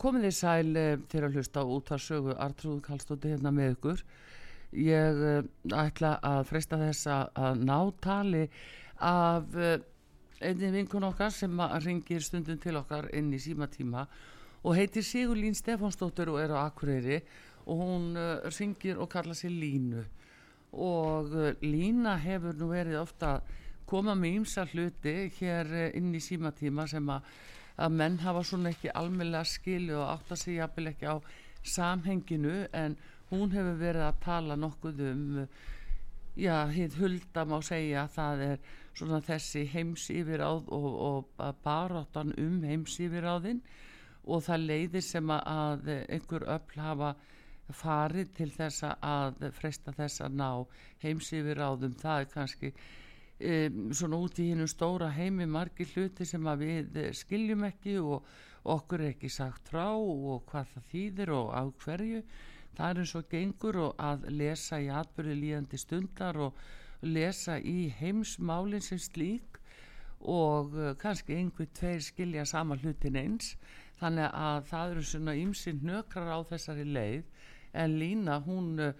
Komið þið sæl e, til að hlusta á útvarsögu Artrúð Kallstótti hérna með ykkur. Ég e, ætla að freysta þess að ná tali af e, einni vinkun okkar sem ringir stundum til okkar inn í símatíma og heitir Sigurlín Stefánsdóttir og er á Akureyri og hún ringir og kalla sér Línu og Lína hefur nú verið ofta koma með ímsa hluti hér inn í símatíma sem að að menn hafa svona ekki almeinlega skilu og átt að segja jafnvel ekki á samhenginu en hún hefur verið að tala nokkuð um já, hitt hulda má segja það er svona þessi heims yfiráð og, og baróttan um heims yfiráðin og það leiðir sem að einhver öll hafa farið til þess að fresta þess að ná heims yfiráðum það er kannski um, svona út í hinnum stóra heimi margir hluti sem að við eh, skiljum ekki og okkur er ekki sagt frá og hvað það þýðir og á hverju. Það er eins og gengur og að lesa í atbyrði líðandi stundar og lesa í heimsmálinn sem slík og uh, kannski einhver tveir skilja sama hlutin eins. Þannig að það eru svona ymsinn nökrar á þessari leið. En Lína hún uh,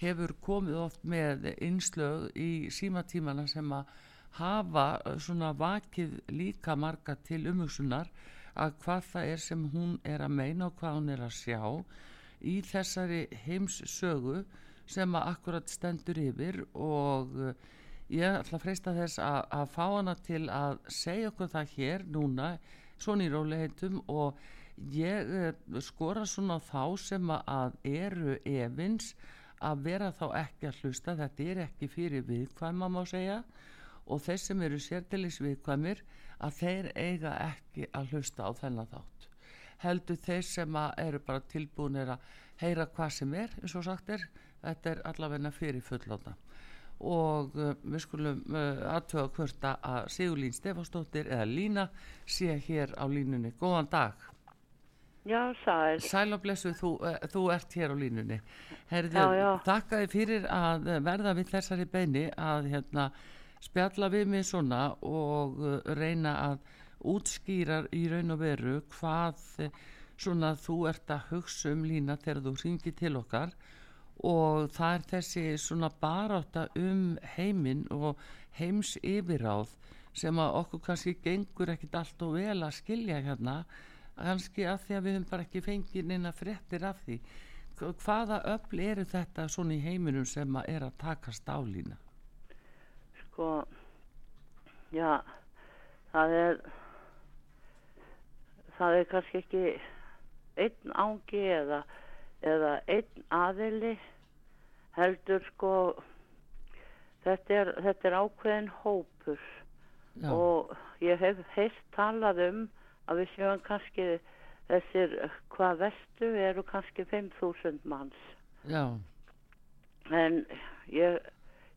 hefur komið oft með einslög í símatímana sem að hafa uh, svona vakið líka marga til umhugsunar að hvað það er sem hún er að meina og hvað hún er að sjá í þessari heims sögu sem að akkurat stendur yfir og uh, ég ætla að freista þess að, að fá hana til að segja okkur það hér núna svona í róliheitum og ég uh, skora svona þá sem að eru evins að vera þá ekki að hlusta. Þetta er ekki fyrir viðkvæma má segja. Og þeir sem eru sértilis viðkvæmir að þeir eiga ekki að hlusta á þennan þátt. Heldur þeir sem eru bara tilbúinir að heyra hvað sem er eins og sagt er þetta er allavegna fyrir fullóta og uh, við skulum uh, aðtöða hvort að Sigurlín Stefánsdóttir eða Lína sé hér á línunni. Góðan dag Já, sæl. Sæl og blessu, þú, uh, þú ert hér á línunni. Herði. Takk að þið fyrir að verða við þessari beini að hérna, spjalla við mig svona og uh, reyna að útskýra í raun og veru hvað uh, svona þú ert að hugsa um lína þegar þú ringir til okkar og það er þessi svona baráta um heiminn og heims yfiráð sem að okkur kannski gengur ekkit allt og vel að skilja hérna kannski af því að við höfum bara ekki fengið neina frettir af því. Hvaða öll eru þetta svona í heiminum sem að er að takast álína sko já það er það er kannski ekki einn ángi eða, eða einn aðili heldur sko þetta er, þetta er ákveðin hópur. Já. og ég hef heilt talað um að við sjáum kannski þessir hvað vestu eru kannski 5.000 manns. Já. En ég,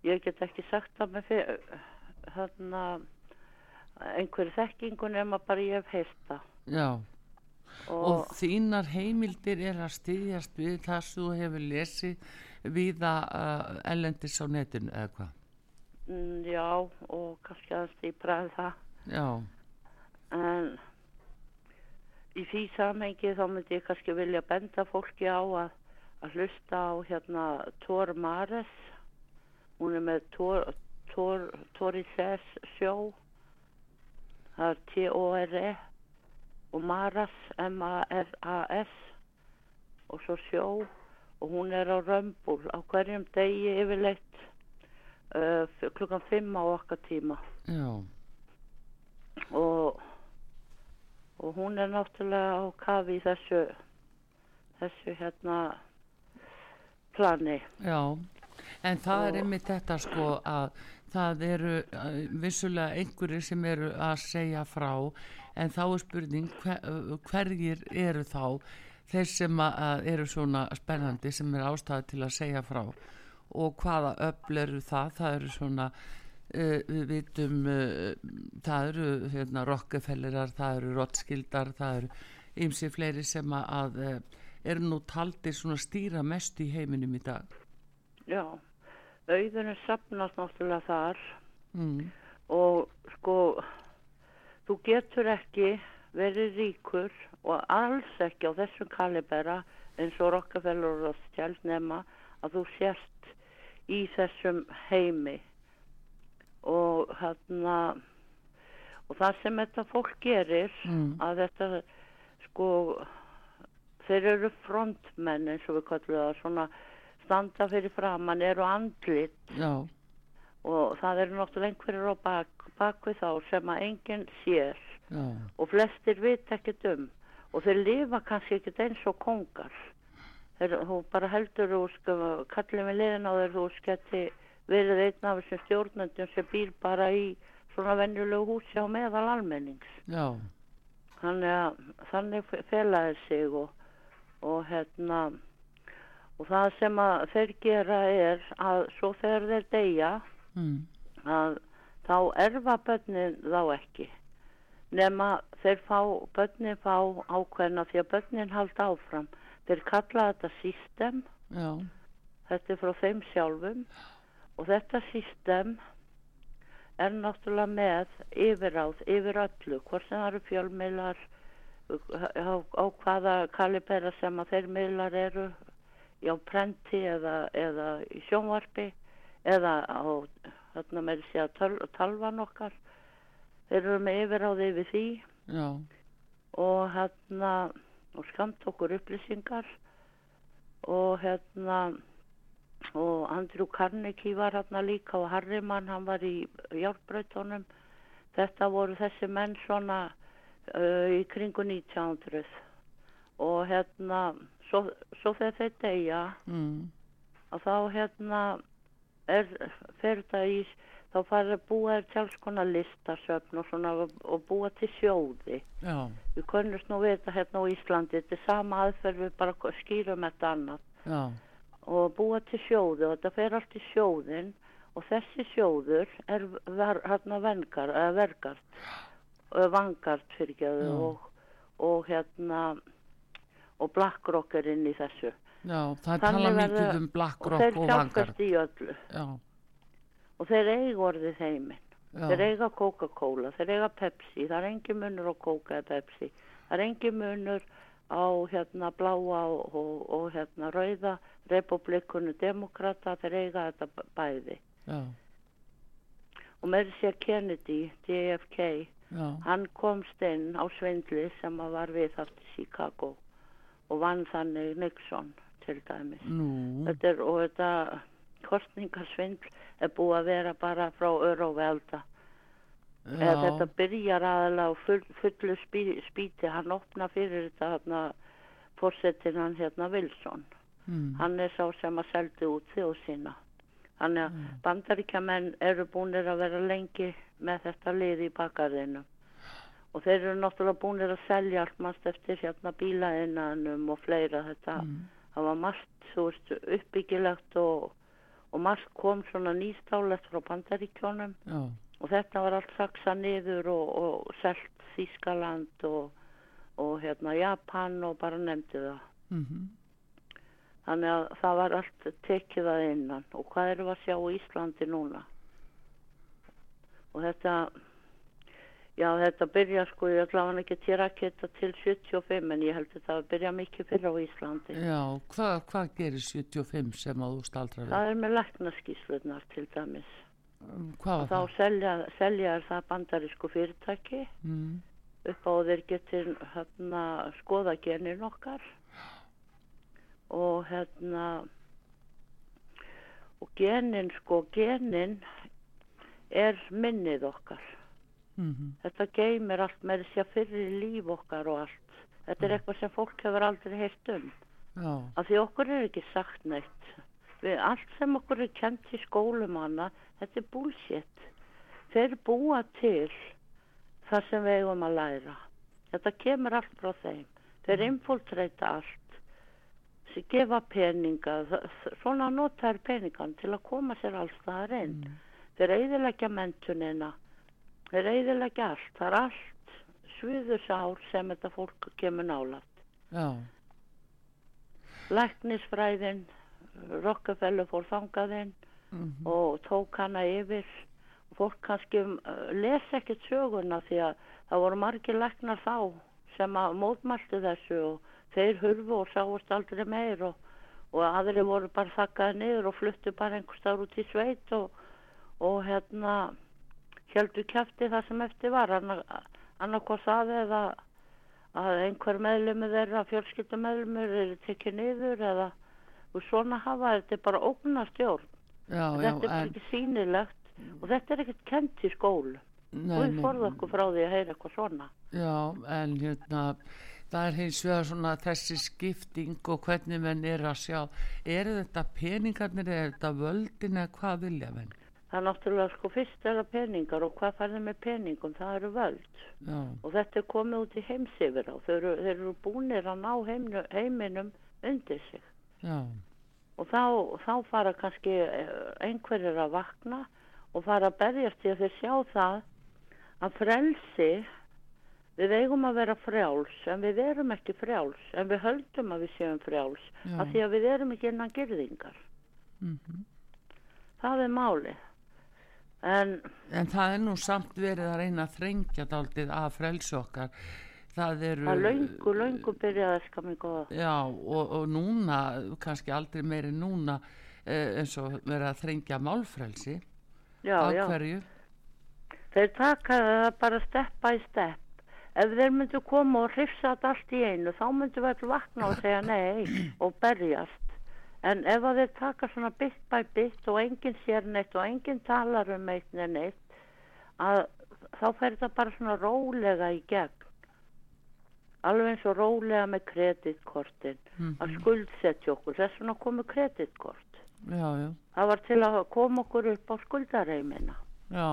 ég get ekki sagt að með þarna einhverju þekkingu nema bara ég hef heyrt það. Já. Og, og þínar heimildir er að styðjast við það sem þú hefur lesið viða uh, ellendis á netinu eða hvað? Mm, já og kannski aðeins dýpraði það. Já, en í því samhengi þá myndi ég kannski vilja benda fólki á að, að hlusta á hérna Tor Mares. Hún er með Tor, Tor, Tori Sess sjó. Það er T-O-R-E og Maras M-A-R-A-S og svo sjó. Og hún er á Römbul á hverjum degi yfirleitt uh, klukkan 5 á okkar tíma. Já, og, og hún er náttúrulega á kafi í þessu þessu hérna plani. Já en það er einmitt þetta sko að það eru uh, vissulega einhverjir sem eru að segja frá en þá er spurning hver, uh, hverjir eru þá þeir sem eru svona spennandi sem er ástæði til að segja frá. Og hvaða öfl eru það? Það eru svona Uh, við vitum uh, það eru hérna, Rockefellerar, það eru Rothschildar, það eru ymsi fleiri sem að, uh, eru nú taldir svona stýra mest í heiminum í dag. Já, auðunum sapnast náttúrulega þar. Mm. og sko þú getur ekki verið ríkur og alls ekki á þessum kalibera eins og Rockefeller og Rothschild nema að þú sérst í þessum heimi og hérna og það sem þetta fólk gerir Mm. að þetta sko þeir eru frontmenn eins og við kallum það svona standa fyrir framann eru andlit. Já, og það eru náttúrulega einhverjir á bak, bak við þá sem að enginn sér. Já, og flestir vit ekkert um. Og þeir lifa kannski ekkert eins og kongar. Þeir, þú bara heldur þú sko, kallið með liðin á þeir þú sketi verið einn af þessum stjórnendum sem býr bara í svona venjulegu húsi á meðal almennings. Já, þannig að þannig felaði sig og, og hérna og það sem að þeir gera er að svo þegar þeir deyja mm. að þá erfa börnin þá ekki nema þeir fá, börnin fá ákveðna því að börnin halda áfram. Þeir kalla þetta system. Já, þetta er frá þeim sjálfum og þetta system er náttúrulega með yfiráð yfir öllu, hvort sem það eru fjölmiðlar á, á hvaða kalibera sem að þeir miðlar eru á prenti eða, eða í sjónvarpi eða á þarna með því að töl, talvan okkar. Þeir eru með yfiráð yfir því. Já, og hérna og skamt okkur upplýsingar. Og hérna og Andrew Carnegie var hérna líka og Harriman hann var í hjálpbrautunum þetta voru þessi menn svona uh, í kringu 1900 og hérna svo, svo þegar þeir deyja. Mm. að þá hérna er, fer þetta í þá fara að búa þér konar listasöfn og svona og búa til sjóði. Já, við könnumst nú við þetta hérna á Íslandi. Þetta er sama aðferð við bara skýrum þetta annað. Já, og búa til sjóðu og þetta fer allt í sjóðin og þessi sjóður er ver, hérna vengar, eða vergart eða vangart fyrir Já. og, og hérna og BlackRock er inn í þessu. Já, það tala mikið um BlackRock þeir og já, og þeir eiga orðið heiminn. Þeir já, eiga Coca-Cola, þeir eiga Pepsi það er engin munur á Coca eða Pepsi. Það er engin munur á hérna bláa og, og, og hérna rauða republikunu demokrata þeir eiga þetta bæði. Já, og með sér Kennedy, JFK já, hann komst inn á svindli sem að var við í Chicago og vann þannig Nixon til dæmis. Þetta er, og þetta kostningasvindl er búið að vera bara frá öróvelda eða þetta byrjar aðalega á full, fullu spí, spíti hann opna fyrir þetta hérna fórsetin hann hérna Wilson. Mm. hann er sá sem að seldi út þjóð sína. Þannig að bandaríkjamenn eru búinir að vera lengi með þetta lið í bakarðinu og þeir eru náttúrulega búinir að selja allt mannst eftir hérna bílaðinanum og fleira. Þetta Mm. það var margt veist uppbyggilegt og, og margt kom svona nýstálegt frá bandaríkjónum já, og þetta var allt saksa niður og, og selt Þískaland og, og hérna Japan og bara nefndi það. Mm Þannig að það var allt tekið að innan og hvað við að sjá í Íslandi núna? Og þetta, já þetta byrja sko, ég ætla hann ekki til raketa til 75 en ég held að það byrja mikið fyrir á Íslandi. Já, hvað hva gerir 75 sem að þú staldrar við? Það er með læknaskíslunar til dæmis. Um, Og var þá selja, selja það bandarísku fyrirtæki. Mm. upp á þeir getur hérna skoða genin okkar. Og hérna og genin sko genin er minnið okkar. Mm þetta geymir allt með þess að fyrir líf okkar og allt. Þetta er eitthvað sem fólk hefur aldrei heyrt um. Já, af því okkur er ekki sagt neitt. Við allt sem okkur er kent í skólum hana þetta er bullshit. Þeir búa til það sem við eigum að læra. Þetta kemur allt frá þeim. Þeir infiltreita allt. Sem gefa peninga. Svona nota er peningan til að koma sér alls það inn. Þeir eiðilegja mentunina þeir eiðilegja allt. Það er allt sviðusár sem þetta fólk kemur nálat já, læknisfræðin Rockefeller fór þangaðinn mm og tók hana yfir. Fólk kannski uh, les ekkert söguna því að það voru margir læknar þá sem að mótmæltu þessu og þeir hurfu og sáast aldrei meir og, og aðri voru bara þakkaði niður og fluttu bara einhvers staður út í sveit og, og hérna heldur kæfti það sem eftir var annarkoð það eða að einhver meðlumur þeirra fjölskyldummeðlumur eru tekið niður eða og svona hafa þetta bara ógnastjórn já, já, þetta er bara en, ekki sýnilegt. Og þetta er ekkert kent í skólu nei, og við forðum okkur frá því að heyra eitthvað svona. Já, en hérna, það er hins vegar svona þessi skipting og hvernig menn er að sjá, eru þetta peningarnir, er þetta völdin eða hvað vilja menn? það er náttúrulega sko fyrst er það peningar og hvað færði með peningum, það eru völd. Já, og þetta er komið út í heimsifir á. Þeir, eru- eru búnir að ná heimnu, heiminum undir sig. Já, og þá, þá fara kannski eh, einhverjir að vakna og fara að berjast því að þeir sjá það að frelsi við eigum að vera frjáls en við erum ekki frjáls en við höldum að við séum frjáls Já. af því að við erum ekki innan girðingar mhm það er málið en En það er nú samt verið að reyna að þrengja daldið að frelsi okkar. Það eru... það löngu, löngu byrjaði að skam mig góða Já, og, og núna, kannski aldrei meiri núna, eh, eins og verið að þrengja málfrelsi. já, Af já. hverju? þeir taka það bara stepp by stepp ef þeir myndu koma og hrifsa þetta allt í einu þá myndu við allir vakna og segja nei og berjast en ef þeir taka svona bit by bit og enginn sér neitt og enginn talar um neitt neð neitt að þá fer þetta bara svona rólega í gegn alveg eins og rólega með kreditkortin að skuldsetja okkur. Þess vegna komu kreditkort. Já, já, það var til að koma okkur upp á skuldareimina. Já.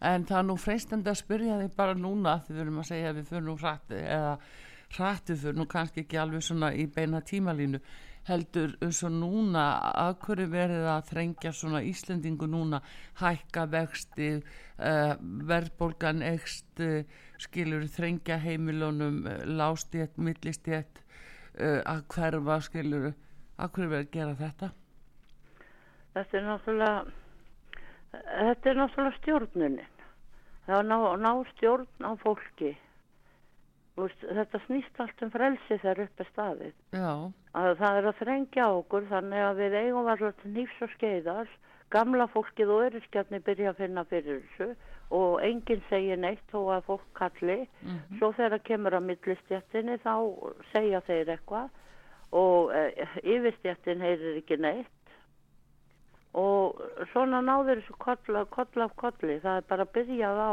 En það er nú freistandi að spyrja þig bara núna, því við erum að segja að við fyrir nú hrætti, eða hrætti fyrir nú kannski ekki alveg svona í beina tímalínu, heldur eins og núna, að hverju verið að þrengja svona Íslendingu núna, hækka vexti, uh, verðbólgan ekst, uh, skilur þrengja heimilunum, uh, lástjétt, millistjétt, uh, að hverfa, skilur, að hverju verið að gera þetta? Þetta er náttúrulega þetta er náttúrulega stjórnunin. Það er að ná, ná stjórn á fólki. Veist, þetta snýst allt um frelsi þegar upp er staðið. Að það er að þrengja okkur þannig að við eigum alltaf nýfs og skeiðar. Gamla fólkið og öryrskjarni byrja að finna fyrir þessu og enginn segir neitt þó að fólk kalli. Svo þegar kemur að millistjættinni þá segja þeir eitthvað og e, yfirstjættin heyrir ekki neitt. Og svona náður þessu koll, koll af kolli. Það er bara byrjað á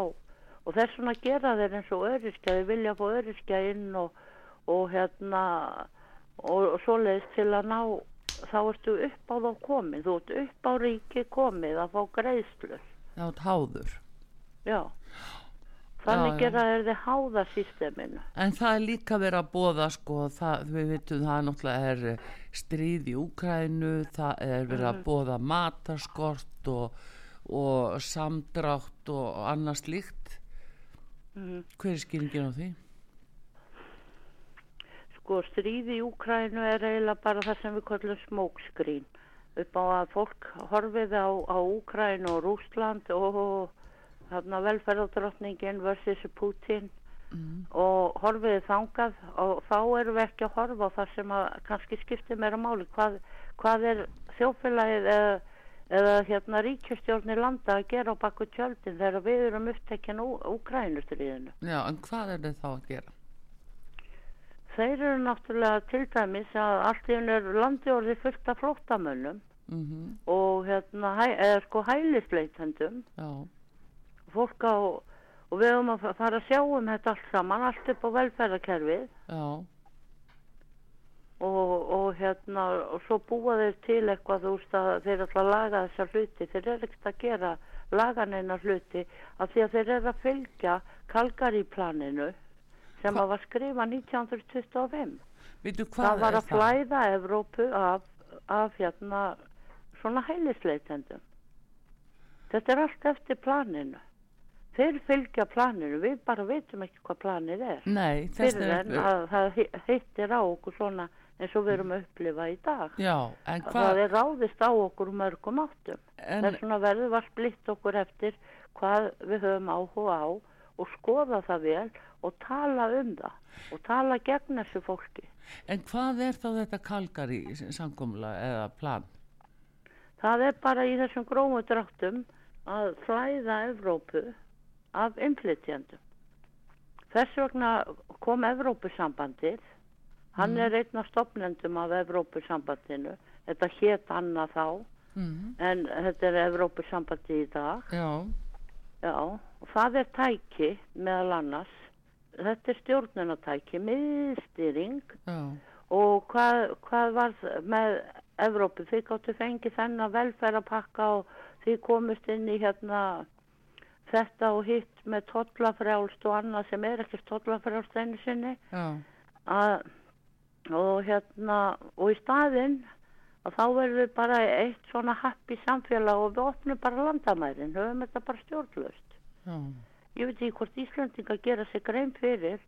og þess vegna gera þeir eins og öryrkja þeir vilja fá öryrkja inn og, og hérna og, og svoleiðis til að ná þá ertu upp á þá komin. Þú ert upp á ríki komið að fá greiðslur. Já, táður. Já þannig já. gera þeir þið háða systeminu En það er líka verið að bóða sko, það, við vitum það náttúrulega er eh, stríð í Úkrænu, það er verið að bóða matarskort og, og samdrátt og annars líkt Mhm. hver er skýringin á því? Sko stríði í Úkrænu er eiginlega bara það sem við kallum smókskrín upp á að fólk horfið á, á Úkrænu og Rúsland og þarna velferðardrottningin versus Putin. Og horfiði þangað og þá erum við ekki að horfa á það sem að kannski skiptir meira máli. Hvað, hvað er þjófélagið eða, eða hérna ríkjastjórnir landa að gera á baku tjöldin þegar við erum upptekinn úr Úkrænustriðinu. Já, en hvað er þið þá að gera? Þeir eru náttúrulega til dæmis að allt í hennu er landi orðið fullt af flóttamönnum Mm og hérna, hæ, eða sko hælisleitendum. Já, fólk á og við höfum að fa- fara að sjá um þetta allt saman allt upp á velferðarkerfið. Og, og hérna og svo búa þeir til eitthvað þú veist að þeir ætla að laga þessar hluti. Þeir eru ekkert að gera lagan hluti af því að þeir eru að fylgja Kalgaríplaninu sem Hva- að var skrifa 1925 veitu hvað það var er að flæða Evrópu af, af hérna svona hælisleitendum. Þetta er allt eftir planinu þeir fylgja planinu. Við bara veitum ekki hvað planið er. Nei, fyrir en að það hi- hittir á okkur svona eins og við erum að upplifa í dag. Já, en það hvað er ráðist á okkur mörgum áttum. En, þess vegna verður var splitt okkur eftir hvað við höfum áhuga á og skoða það vel og tala um það og tala gegn þessu fólki. En hvað er þá þetta kalgari samkomla eða plan? Það er bara í þessum grómu dráttum að flæða Evrópu af innflytjandum. Þess vegna kom Evrópusambandið, hann er einn af stopnendum af Evrópusambandinu, þetta hét annað þá, Mm. en þetta er Evrópusambandið í dag, Já, já, og það er tæki meðal annars, þetta er stjórnunatæki, miðstýring. Já, og hvað, hvað var með Evrópu, þið gáttu fengið þennan velferðarpakka og þið komist inn í hérna þetta og hitt með tollafrjálst og annað sem er ekki tollafrjálst einu sinni. Að, og hérna og í staðinn að þá verðum við bara eitt svona happy samfélag og við opnum bara landamærin höfum þetta bara stjórnlust já, ég veit ekki hvort Íslandinga gera sig grein fyrir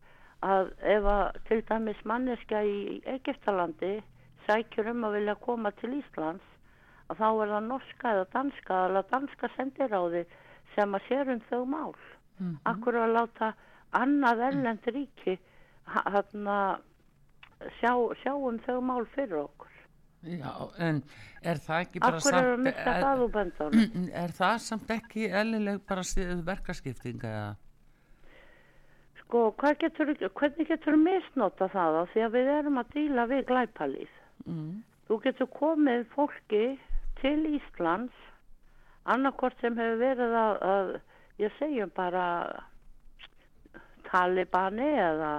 að ef að til dæmis manneskja í Egiptalandi sækjur um að vilja koma til Íslands að þá er það norska eða danska eða danska sendiráði sem að sér um þau mál. Mhm. Akkur að láta annað erlend ríki hérna sjá, sjá um þau mál fyrir okkur. já, en er það ekki bara Akkur er að samt mista er, það úr böndunum. er það samt ekki eðlileg bara verkaskiptinga eða? Sko, getur, hvernig getur misnota það á því að við erum að díla við glæpalýð? Mm. Þú getur komið fólki til Íslands annarkort sem hefur verið að, að ég segjum bara Talibani eða,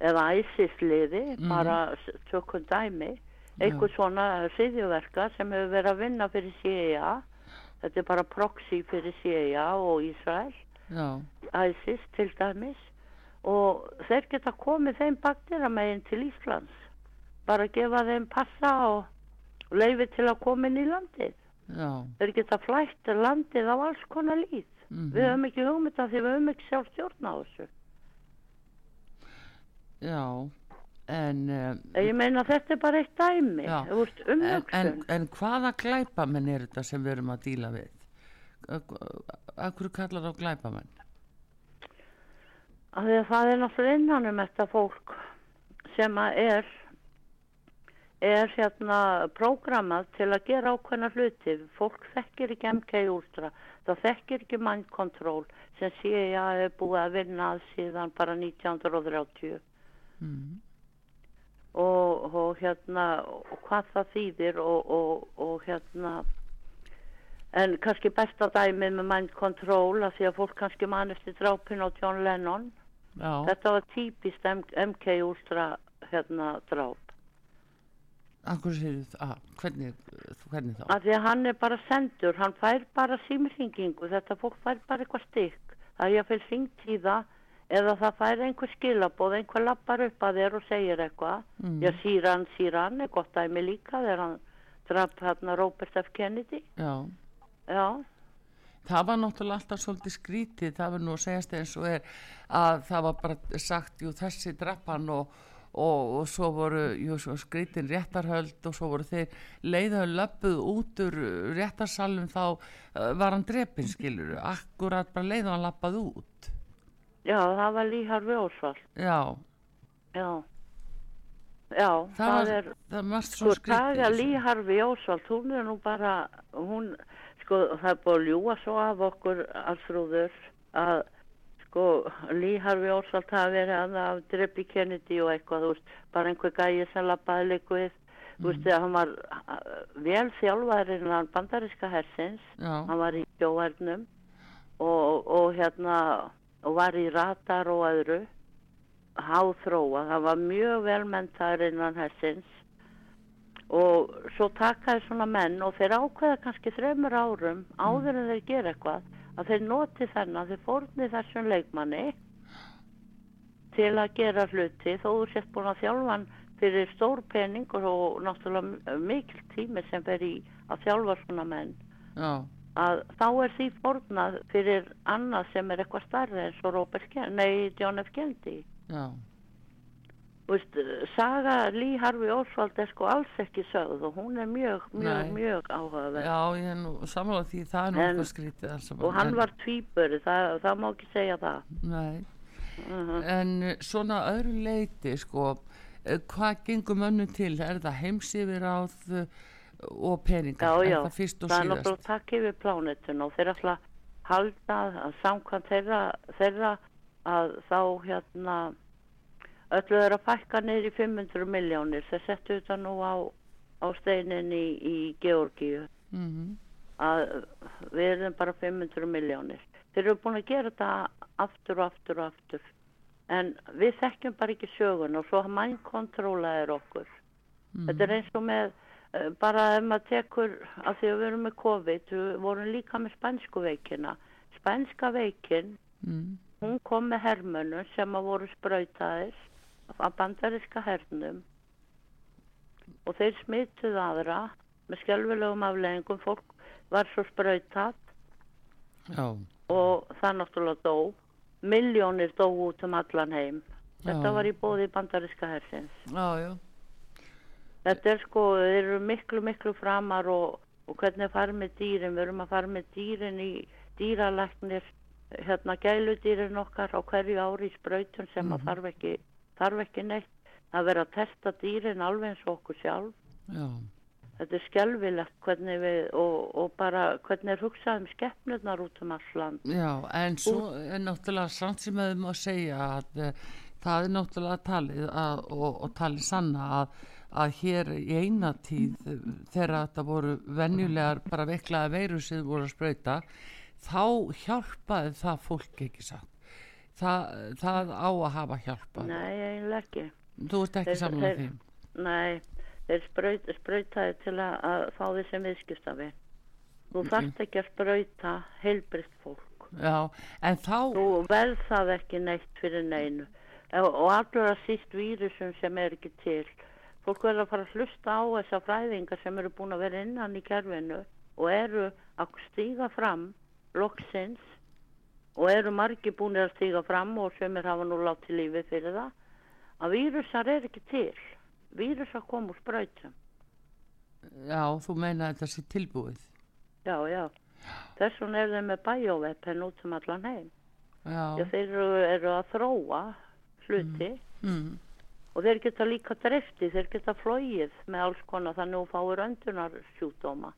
eða ISIS-liði, Mhm. bara tökum dæmi, einhver svona siðjuverka sem hefur verið að vinna fyrir CIA, þetta er bara proxy fyrir CIA og Ísrael, Já, ISIS til dæmis, og þeir geta komið þeim bakteramegin til Íslands, bara gefa þeim passa og leifi til að koma inn í landið. Þeir geta flætt landið á alls konar líð. mhm, Við höfum ekki hugmynd af því við höfum ekki sjálf stjórn á þessu. já, en, um, Ég meina þetta er bara eitt dæmi, en, en, en hvaða glæpamenn er þetta sem við erum að díla við? Akkur kallar á glæpamenn? Að það er náttúrulega innan um þetta fólk sem að er er hérna prógramað til að gera ákveðna hluti. Fólk þekkir ekki MK Ultra, það þekkir ekki Mind Control sem CIA er búið að vinna að síðan bara 1930 Mm. og, og hérna og hvað það þýðir og, og, og hérna en kannski besta dæmið með Mind Control að því að fólk kannski man eftir drápin á John Lennon Já, Þetta var típist MK Úlstra hérna dráp. Það, hvernig, hvernig þá? Af því að hann er bara sendur, hann fær bara símringingu, þetta fólk fær bara eitthvað stykk. Það er ég að fyrir syngt í það eða það fær einhver skilabóð, einhver lappar upp að þér og segir eitthvað. Mm. Já, síran, síran er gott dæmi líka þegar hann draf hérna Robert F. Kennedy. Já, Já, það var náttúrulega alltaf svolítið skrítið það var nú að segjast eins og er að það var bara sagt jú þessi drappan og, og, og svo voru jú, svo skrítin réttarhöld og svo voru þeir leiðaðu löpuð út úr réttarsalum þá uh, var hann drepin skilur akkurat bara leiðaðu hann lappað út Já, það var Líharfi Ósvald. já, Já. Já, það, það, er, það svo sko, Taga þessu. Líharfi Ósvald, hún er nú bara, hún, sko, það er búið að ljúa svo af okkur alþrúður að, sko, Líharfi Ósvald hafi verið að af Dreppi Kennedy og eitthvað, veist, bara einhver gæi sem lappaði likvið, þú veist, þegar hann var uh, vel þjálfaður innan bandaríska hersins, já, hann var í sjóhernum og, og hérna og var í ratar og öðru háþróa, það var mjög vel mentaður innan hersins og svo takaði svona menn og þeir ákveða kannski þreymur árum áður en þeir gera eitthvað að þeir noti þennan, þeir fórni þessum leikmanni til að gera hluti. Þó þú sett búin að þjálfa hann fyrir stór pening og, náttúrulega mikil tími sem fer í að þjálfa svona menn. Já, að þá er því fórnað fyrir annað sem er eitthvað starri eins og Robert Kennedy, nei John F. Kennedy. Já veist, saga Lee Harvey Oswald er sko alls ekki sögð og hún er mjög, mjög, Nei. mjög áhugaverð. Já, ég er nú samanlega því það er eitthvað skrítið alls og hann en- var tvíburi, það, það má ekki segja það. Nei, uh en uh, svona öðru leiti sko, uh, hvað gengur mönnum til? Er það heimsifir áð og peningar? Já, já, það það er náttúrulega takk yfir plánetun og þeir að halda að samkvæmt þeirra, þeirra að þá hérna öllu er að fækka í 500 miljónir þeir settu þetta nú á, á steinin í, í Georgíu Mm að við erum bara 500 miljónir. Þeir eru búin að gera þetta aftur og aftur og aftur. En við þekkjum bara ekki sögun og svo mann kontrólaðir okkur. Þetta er eins og með, eh, bara ef maður tekur, að því að við erum með COVID, við vorum líka með spænsku veikina. Spænska veikin, mm. hún kom með hermönnum sem að voru sprautaðir af bandaríska hernum og þeir smituð aðra með skjálfilegum afleggingum, fólk var svo sprautað Já, og það náttúrulega dó. Miljónir dó út um allan heim. Þetta Já. var í bóði bandaríska hersins. já, já, Þetta er sko, þeir eru miklu, miklu framar og, og hvernig farið með dýrin. Við erum að fara með dýrin í dýralæknir, hérna gæludýrin okkar á hverju ári í sprautun sem að þarf ekki, þarf ekki neitt. Það verður að testa dýrin alveg eins og okkur sjálf. já, Þetta er skelvilegt hvernig við, og, og bara hvernig er hugsað um skeppnurnar út um all land. já, en svo er náttúrulega samt sem að þau má segja að uh, það er náttúrulega talið að, og, og talið sanna að, að hér í eina tíð þegar þetta voru venjulegar bara veiklaða veiru sem voru að sprauta þá hjálpaði það fólk ekki satt það, það á að hafa hjálpað Nei, eiginlega ekki. þú ert ekki saman þeir- því Nei, þeir spraut, sprautaði til að, að fá því sem viðskiptafi. Þú Ok. þarft ekki að sprauta heilbrist fólk. já, en þá Þú verð það ekki neitt fyrir neinu. Og að síst vírusum sem er ekki til. Fólk verður að fara að hlusta á þessa fræðingar sem eru búin að vera innan í kerfinu og eru að stíga fram loksins og eru margi búin að stíga fram og sem er hafa nú látið lífið fyrir það að vírusar er ekki til. Vírusar kom úr sprautum. já, þú meina þetta sé tilbúið Já, já. Þess vegna er þeir með bæjóvepen út um allan heim. Já, já, þeir eru, eru að þróa hluti mm, og þeir geta líka drefti, þeir geta flóið með alls konar þannig að þú fáir öndunar sjúkdóma.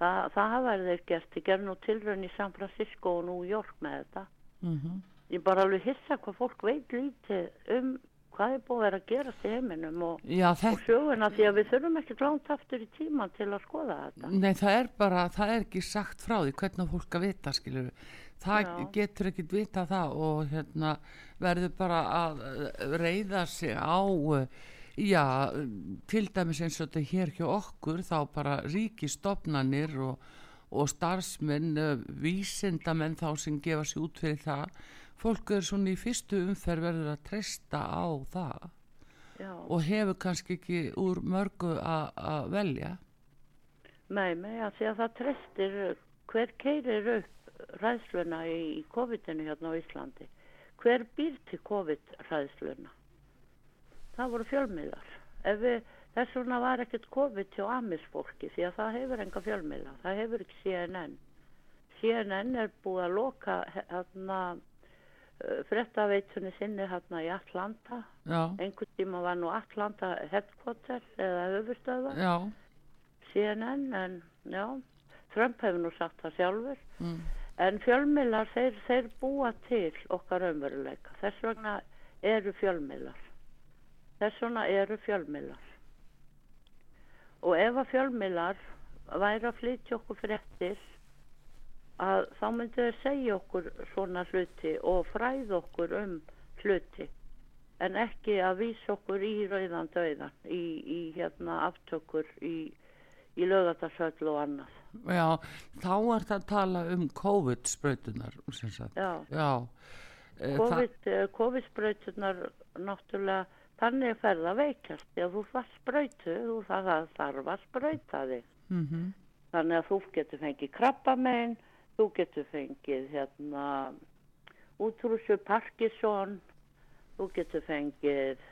Þa, það hafa þeir gert, þeir gerð nú tilraun í San Francisco og New York með þetta. mm Ég er bara alveg hissa hvað fólk veit lítið um hvað er búið að vera að gerast í heiminum og, já, og söguna því að við þurfum ekki langt aftur í tíman til að skoða þetta. Nei, það er bara, það er ekki sagt frá því hvernig fólk að vita, skilur það Já. getur ekkit vita það og hérna verður bara að reiða sig á eh, já, til dæmis eins og þetta hér hjá okkur þá bara ríkistofnanir og, og starfsmenn eh, vísindamenn þá sem gefa sig út fyrir það fólk er svona í fyrstu umferð verður að treysta á það Já, og hefur kannski ekki úr mörgu að velja nei, nei, að því að það treystir hver keirir upp ræðsluna í, í COVID-inu hérna á Íslandi. Hver býr til COVID-ræðsluna? Það voru við, þess vegna var ekkert COVID hjá amisfólki því að það hefur enga fjölmiðla. Það hefur ekki CNN. CNN er búið að loka hérna frettaveitunni sinni hérna í Atlanta. já, Einhvern tíma var nú Atlanta headquarter eða höfustöða. já, CNN en já, Trump hefur nú sagt það sjálfur mm, en fjölmiðlar þeir, þeir búa til okkar umveruleika þess vegna eru fjölmiðlar þess vegna eru fjölmiðlar. Og ef að fjölmiðlar væri að flytja okkur fréttir að þá myndu þeir segja okkur svona hluti og fræða okkur um hluti en ekki að vísa okkur í rauðan döiðan í, í hérna aftökur í, í lögatarsöll og annað. Já, þá er það að tala um COVID-sprautunar, sem sagt. já. Já, e, COVID, eh, náttúrulega þannig fer það veikjast því að þú fær sprautu þú það, það þarf að sprauta þig. Mm þannig að þú getur fengið krabbamein þú getur fengið hérna útrúsu Parkinson þú getur fengið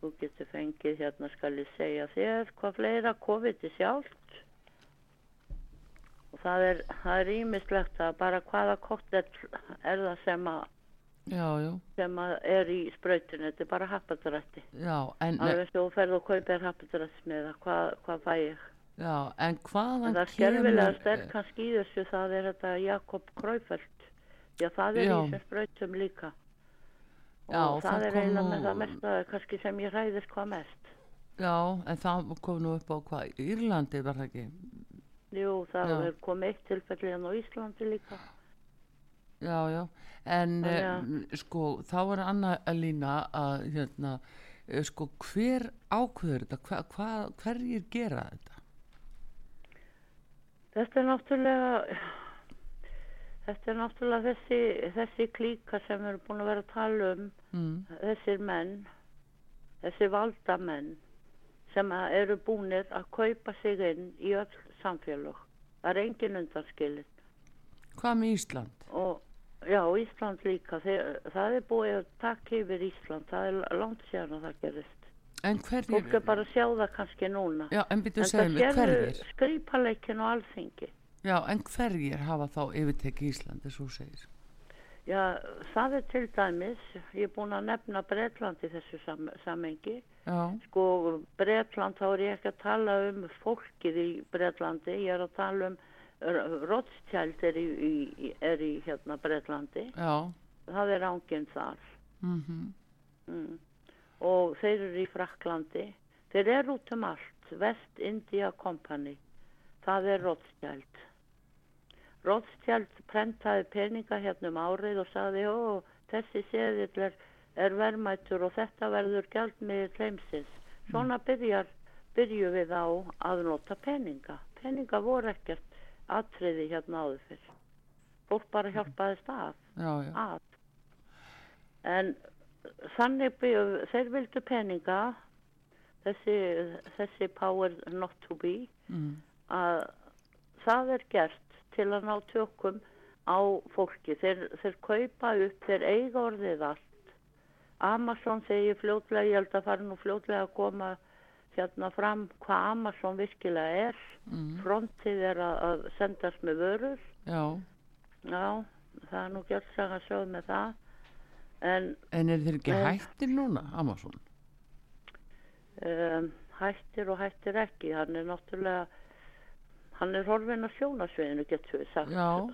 þú getur fengið hérna skal ég segja þér hvað fleira COVID er sjálft. Og það er er ímislegt að bara hvaða koktell er það sem að já, já, sem að er í sprautinu, þetta er bara happadrætti. en, Alveg eins og þú ferð og kaupir happadrættsmiða, hvað, hvað fæ ég? já, en hvaðan En það er skerfilega sterk kannski í þessu, það er þetta Jakob Kræfeld. Já, það er í þessum sprautum líka. Og það, það er eiginlega með það mesta kannski sem ég hræðist hvað mest. Já, en það kom nú upp á hvað, Írlandi var það ekki? Jú, það er komið eitt tilfelli hérna á Íslandi líka. Já, já, en uh, sko, þá var Anna Elína að, hérna, eh, sko, hver ákveður þetta, hva, hva, hverjir gera þetta? Þetta er náttúrulega, þetta er náttúrulega þessi, þessi klíka sem við erum búin að vera að tala um Mm. þessir menn, þessir valdamenn sem að eru búnir að kaupa sig inn í öll samfélög. Það er engin undanskilin Hvað með Ísland? og já, Ísland líka. Þeir, það er búið að taka yfir Ísland. Það er langt síðan að það gerist. En hverjir? Fólk er bara að sjá það kannski núna. Já, en byrju en að segja það mig, hverjir? skrýpaleikin og alþingi. Já, en hverjir hafa þá yfirtekið Ísland, þess að þú segir? Já, það er til dæmis, ég er búin að nefna Bretland í þessu sam samengi. Já, Sko, Bretland, þá er ég ekki að tala um fólkið í Bretlandi, ég er að tala um Rothschild er í, í, er í hérna Bretlandi, já, það er ánginn þar. mhm, Mm. Og þeir eru í Fraklandi, þeir eru út um allt, West India Company, það er Rothschild. Rothschild prentaði peninga hérna um árið og sagði, ó, þessi seðill er, er verðmættur og þetta verður gjaldmiðið kleimsins. Svona byrjar, byrju við á að nota peninga. Peninga voru ekkert atriði hérna áður fyrr. Fólk bara hjálpaðist af já, já, að. En þannig byggðu, þeir vildu peninga, þessi, þessi power not to be, mm, að það er gert til að ná tökum á fólki. Þeir, þeir kaupa upp, þeir eiga orðið allt. Amazon segir fljótlega, ég held að fara nú fljótlega að koma hérna fram hvað Amazon virkilega er. mm, Frontið er að, að sendast með vörur. já, Já, það er nú gjört saga sögð með það. En en er þeir ekki Nei. hættir núna, Amazon? um, hættir og hættir ekki. Hann er náttúrulega, hann er horfinn á sjónasviðinu, getur við sagt, Já,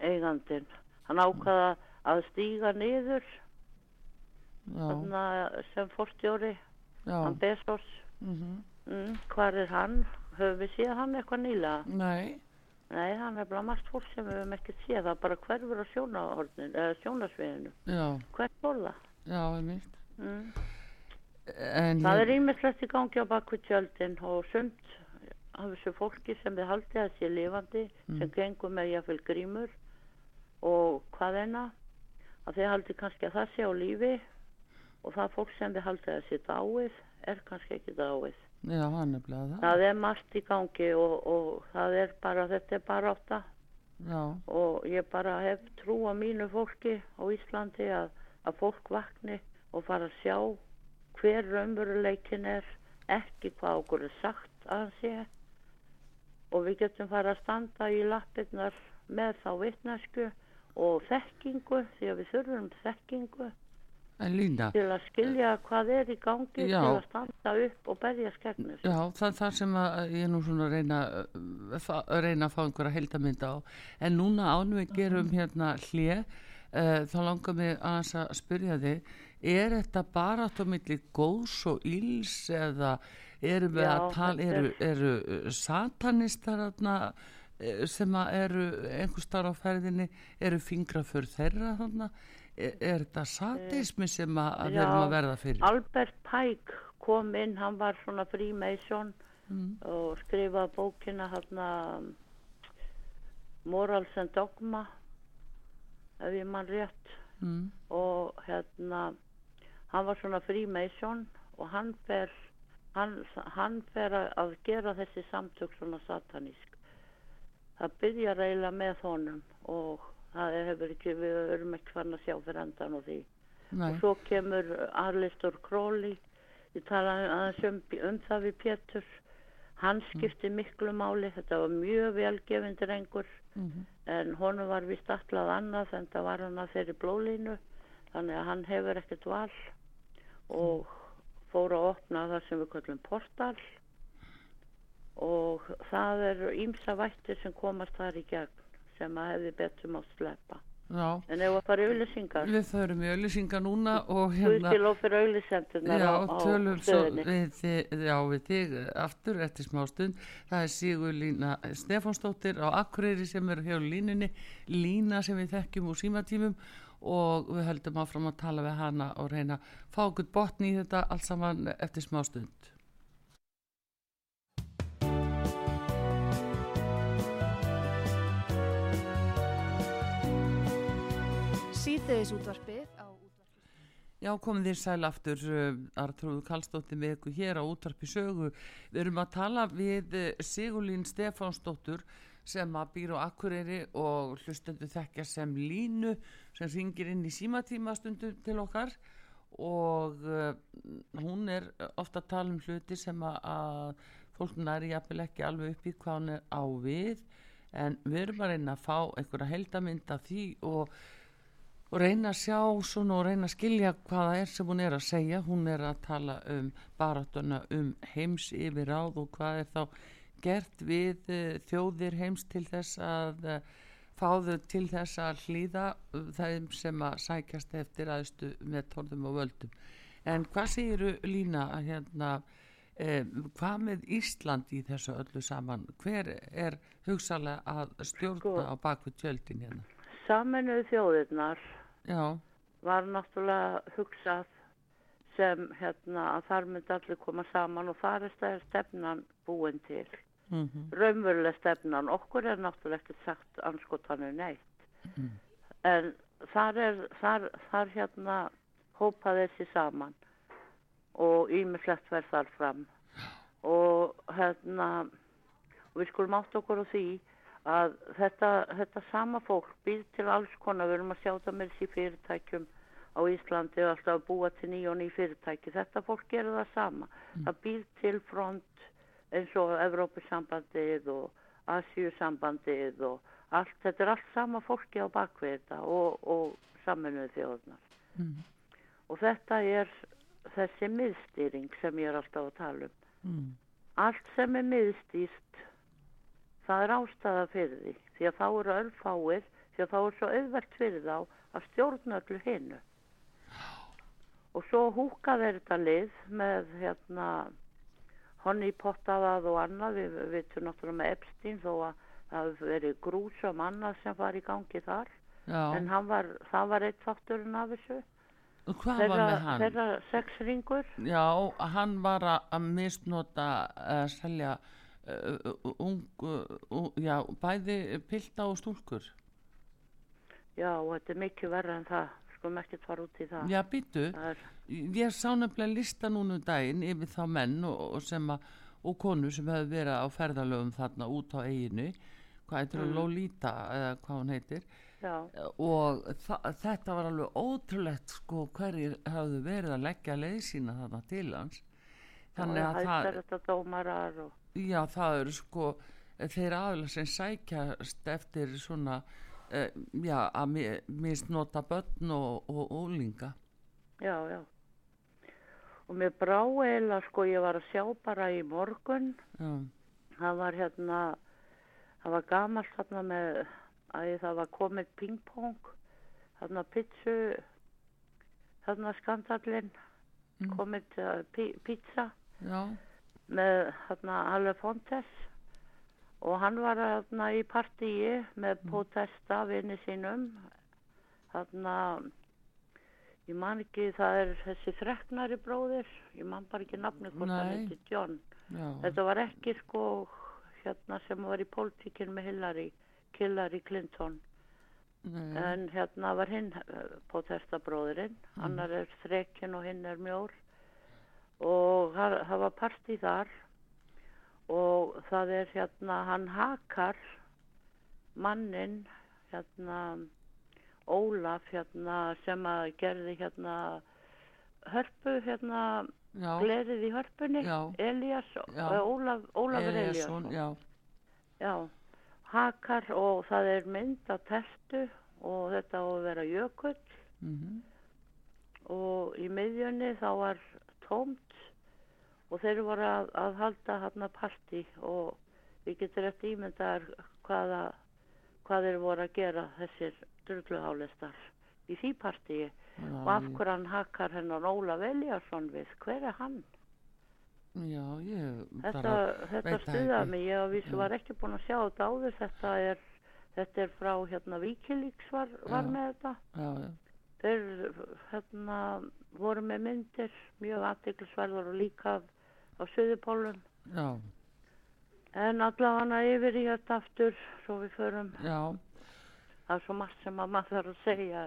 eigandinn. Hann ákvaða að stíga niður já, sem forstjóri, Bezos. mhm, Mm, hvar er hann? Höfum við séð hann eitthvað nýlega? nei, Nei, hann er bara margt fólk sem við höfum ekki séð. Það bara hverfur á sjónasviðinu. Hvert það? já. Mm. Það er hér- ímislegt í gangi á bakvið tjöldin og sumt af þessu fólki sem við haldið að sé lifandi sem gengur með jáfnvel grímur og hvað eina að þið haldið kannski að það sé á lífi og það fólk sem við haldið að sé dáið er kannski ekki dáið. Já, það. Það er margt í gangi og, og það er bara, þetta er bara átta Já, og ég bara hef trú á mínu fólki á Íslandi að, að fólk vakni og fara að sjá hver raunveruleikin er ekki hvað okkur er sagt að sé og við getum fara að standa í lappirnar með þá vitnesku og þekkingu því að við þurfum þekkingu til að skilja hvað er í gangi Já. til að standa upp og berja skegnis já, það er það sem að ég nú svona að reyna, fa- að reyna að fá einhverja heildamynda á. En núna ánum við gerum hérna hlje, uh, þá langar mig aðeins að spyrja þig, er þetta bara milli góðs og íls eða erum við Já, að tala, eru, eru satanistar eh, sem að eru einhver starf á ferðinni, eru fingraför þeirra þarna, er, er þetta satismi sem að, við erum að verða fyrir? Albert Pike kom inn, hann var svona Freemason og skrifaði bókina hérna Morals and Dogma ef ég mann rétt Mm. og hérna hann var svona Freemason og hann fer hann, hann fer að, gera þessi samtök svona satanísk það byrjar eiginlega með honum og það hefur ekki, við erum ekki farin að sjá fyrir endan og því. Nei, og svo kemur Arlistor Króli ég tala aðeins um, um það við Pétur. Hann skipti miklu máli. Þetta var mjög velgefindi rengur Mhm. en honum var vist allað annað en það var hann að þeirri blólínu þannig að hann hefur ekkert val. Og fór að opna það sem við kallum portal. Og það eru ímsa vættir sem komast þar í gegn sem að hefði betur mátt sleppa já. en ef að fara auðlýsingar Við förum í auðlýsinga núna og hérna, já, á, á svo við, þig- já, við þig aftur eftir smá stund. Það er Sigur Lína Stefánsdóttir á Akureyri sem er hjá línunni, Lína sem við þekkjum úr símatímum og við höldum áfram að tala við hana og reyna að fá okkur botni í þetta allt saman eftir smá stund. Síðdeðis útvarpið á útvarpið. Já, komið þér sæl aftur, uh, Artrúðu Kallstóttir með ykkur hér á útvarpi sögu. Við erum að tala við uh, Sigurlín Stefánsdóttur sem að býr á Akureyri og hlustendur þekkja sem línu sem ringir inn í símatíma stundum til okkar og uh, hún er ofta að tala um hluti sem að, að fólk næri jafnvel ekki alveg upp í hvað hún er á við en við erum að reyna að fá einhverja heldamynd af því og og reyna að sjá svona og reyna að skilja hvaða er sem hún er að segja. Hún er að tala um baráttuna um heims yfir ráð og hvað er þá gert við uh, þjóðir heims til þess að uh, fá þau til þess að hlýða uh, þeim sem að sækjast eftir aðstu með tórðum og völdum. En hvað segiru Lína að hérna um, hvað með Ísland í þessu öllu saman? Hver er hugsalega að stjórna Sko. á bakvið tjöldin hérna? Saminuðu þjóðirnar já var náttúrulega hugsað sem hérna að þar myndi allir koma saman og þar er stæðir stefnan búin til. mhm Raunveruleg stefnan, okkur er náttúrulega ekki sagt anskotanum neitt. En þar er, þar, þar hérna hópaði þessi saman og ímislegt verð þar fram. Og hérna, við skulum átt okkur á því að þetta, þetta sama fólk býr til alls konar, við erum að sjá það með þessi fyrirtækjum á Íslandi og alltaf að búa til nýja og ný fyrirtæki. Þetta fólk gerir það sama. Það býr til front eins og Evrópusambandið og Asjusambandið og allt, þetta er allt sama fólki á bakvið þetta og, og saminuðu þjóðnar. Mhm. Og þetta er þessi miðstýring sem ég er alltaf að tala um. Mm. Allt sem er miðstýrt, það er ástæða fyrir því. Því að þá eru örfáir, því að þá er svo auðvert fyrir þá að stjórna öllu hinnu. Og svo húkaði þetta lið með hérna honeypottaðað og annað, við vitum náttúrulega með Epstein þó að það hefur verið grúsum annað sem var í gangi þar. Já, En hann var, það var eitt þátturinn af þessu. og hvað Þeirra, var með hann? þeirra sex ringur. Já, hann var að misnota að selja ung, uh, já, bæði pilta og stúlkur. Já, og þetta er mikið verra en það. Skulum ekkert fara út í það. Já, býtu, Það er, ég sá nefnilega lista núna um daginn yfir þá menn og, og að og konur sem hefur verið á ferðalögum þarna út á eiginu hvað heitir mm. Lolita eða hvað hún heitir já, og þetta var alveg ótrúlegt sko hverjir hafðu verið að leggja leið sína þarna til hans þannig að það hættar dómarar og, já það eru sko þeir aðeins sem sækjast eftir svona uh, já að mi- misnota börn og, og ólinga já, já. Og mér brá eiginlega, sko, ég var að sjá bara í morgun, já, það var hérna, það var gamalt þarna með, að það var komið pingpong, þarna pizzu, þarna skandallinn, Mm. komið uh, pi pizza. Já, með þarna Alefontes og hann var þarna í partíi með potesta vinni sínum, þarna, ég man ekki, það er þessi þreknari bróðir, ég man bara ekki nafni hvort Nei. heiti John. já, Þetta var ekki sko hérna sem var í pólitíkinn með Hillary, Hillary Clinton. nei, En hérna var hinn potestabróðurinn, annar er þrekinn og hinn er mjór. Og það, var partí þar. Og það er hérna, hann hakar mannin, hérna, Ólaf, hérna, sem að gerði hérna hörpu, hérna, glerið í hörpunni, Já. Elías, Já. eh, Ólaf, Ólafur Elíasson. já, Já, hakar og það er mynd af tertu og þetta á að vera jökull. Mhm, og í miðjunni þá var tómt og þeir voru að, að halda hérna partí og við getum rétt ímyndar hvaða, hvað þeir voru að gera þessir drulluhálistar í því partíi já, og af hverju hann hakar hennar Ólaf Eliasson við, hver er hann? já, ég Þetta, þetta stuðaði mig, ég að vísu var ekki búin að sjá þetta áður, þetta er, þetta er frá hérna Wikileaks var, var með þetta. já, já, Þeir hérna voru með myndir, mjög aðtiklisverðar og líka á Suðupólum. já, En allavega yfir í þetta aftur, svo við förum, já, það er svo margt sem að maður þarf að segja,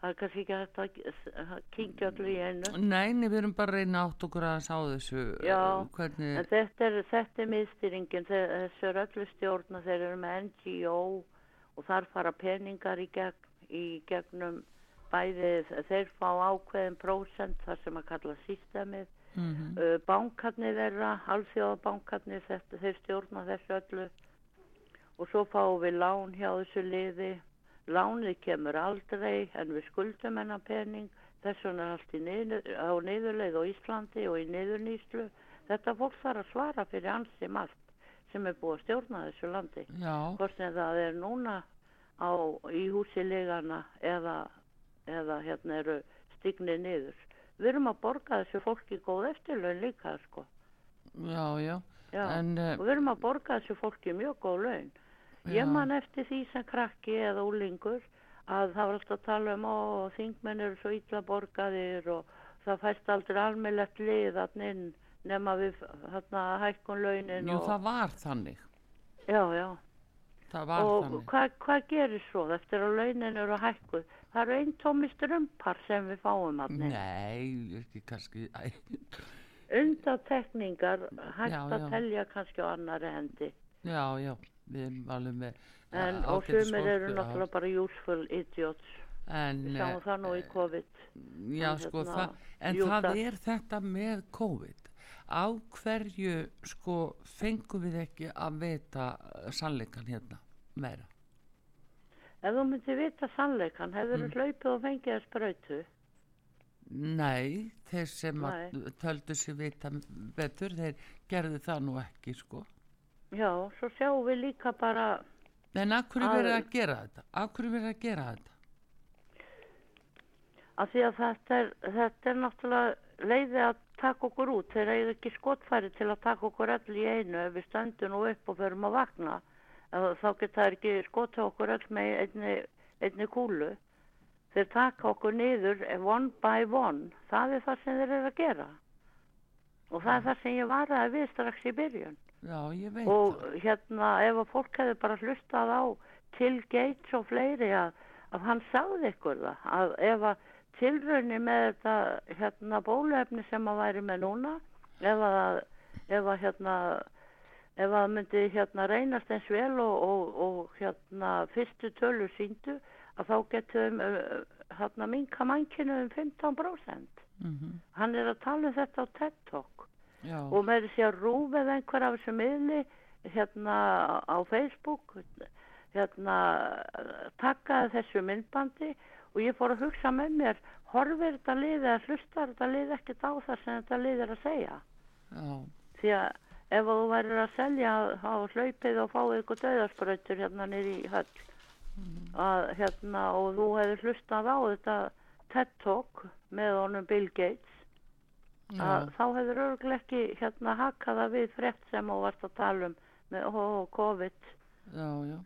það er kannski ekki hægt að að kynkja öllu í einu. Nei, nei, við erum bara að reyna átt okkur aðeins á þessu Já, uh, hvernig, En þetta er, þetta er miðstýringin, þe- þessu er öllu stjórna, þeir eru með NGO og þar fara peningar í, gegn, í gegnum bæði, þeir fá ákveðin prósent þar sem að kalla systemið, mm uh, bankarnir þeirra, alþjóðabankarnir, þeir stjórna þessu öllu. Og svo fáum við lán hjá þessu liði, lánið kemur aldrei en við skuldum hennar pening, þess vegna er allt niður, á niðurleið á Íslandi og í niðurnýslu. Þetta fólk þarf að svara fyrir ansi margt sem er búið að stjórna þessu landi. Hvort sem það er núna á, í húsi legana eða, eða hérna eru stignir niður. Við erum að borga þessu fólki góð eftirlaun líka, sko. já, já, Já, en, uh, og við erum að borga þessu fólki mjög góð laun. Já. Ég man eftir því sem krakki eða úlingur að það var alltaf að tala um ó, þingmenn eru svo illa borgaðir og það fæst aldrei almennlegt lið þarna inn nema við þarna hækkun launin jú, og, það var þannig, já, já. það var og þannig, hvað hva gerir svo eftir að launin eru hækkuð? Það eru einn tómi strömpar sem við fáum þarna. inn. nei, ekki kannski, Undatekningar hægt Já, að já. telja kannski á annari hendi. já, já, við erum alveg með En, uh, og sumir eru já. náttúrulega bara useful idiots. en, Við sáum eh, það nú í COVID. Já, Hann sko, hérna, það, en Júdas. það er þetta með COVID. Á hverju, sko, fengum við ekki að vita sannleikan hérna meira? Ef þú myndir vita sannleikan, hefur þú Mm. hlaupið og fengið að sprautu? Nei, þeir sem töldu sér vita betur, þeir gerðu það nú ekki, sko. Já, svo sjáum við líka bara, En af hverju verið að gera þetta? Af hverju verið að gera þetta? að því að þetta er, þetta er náttúrulega leiði að taka okkur út. Þeir eru ekki skotfæri til að taka okkur öll í einu ef við stöndum nú upp og förum að vakna. Þá geta þeir ekki skota okkur öll með einni, einni kúlu. Þeir taka okkur niður one by one. Það er það sem þeir eru að gera. Og það er það sem ég varaði við strax í byrjun. Já, ég veit og hérna ef að fólk hefði bara hlustað á til Gates og fleiri að, að hann sagði ykkur það að ef að tilraunni með þetta hérna bólefni sem að væri með núna ef að, ef að hérna ef að myndi hérna reynast eins vel og, og, og hérna fyrstu tölur síndu að þá getum hérna minka mannkinu um 15%. mhm, Hann er að tala um þetta á TED Talk. Já, og með þessi að rúfið einhver af þessu miðli hérna á Facebook hérna takkaði þessu myndbandi og ég fór að hugsa með mér horfir þetta lið eða hlustar þetta lið ekkert á það sem þetta lið er að segja? Já, því að ef þú værir að selja á hlaupið og fáið ykkur döðarsprautur hérna niður í höll. Að hérna og þú hefur hlustað á þetta TED Talk með honum Bill Gates að þá hefur örgulega ekki hérna hakaða við frétt sem þú varst að tala um með COVID. Já, já,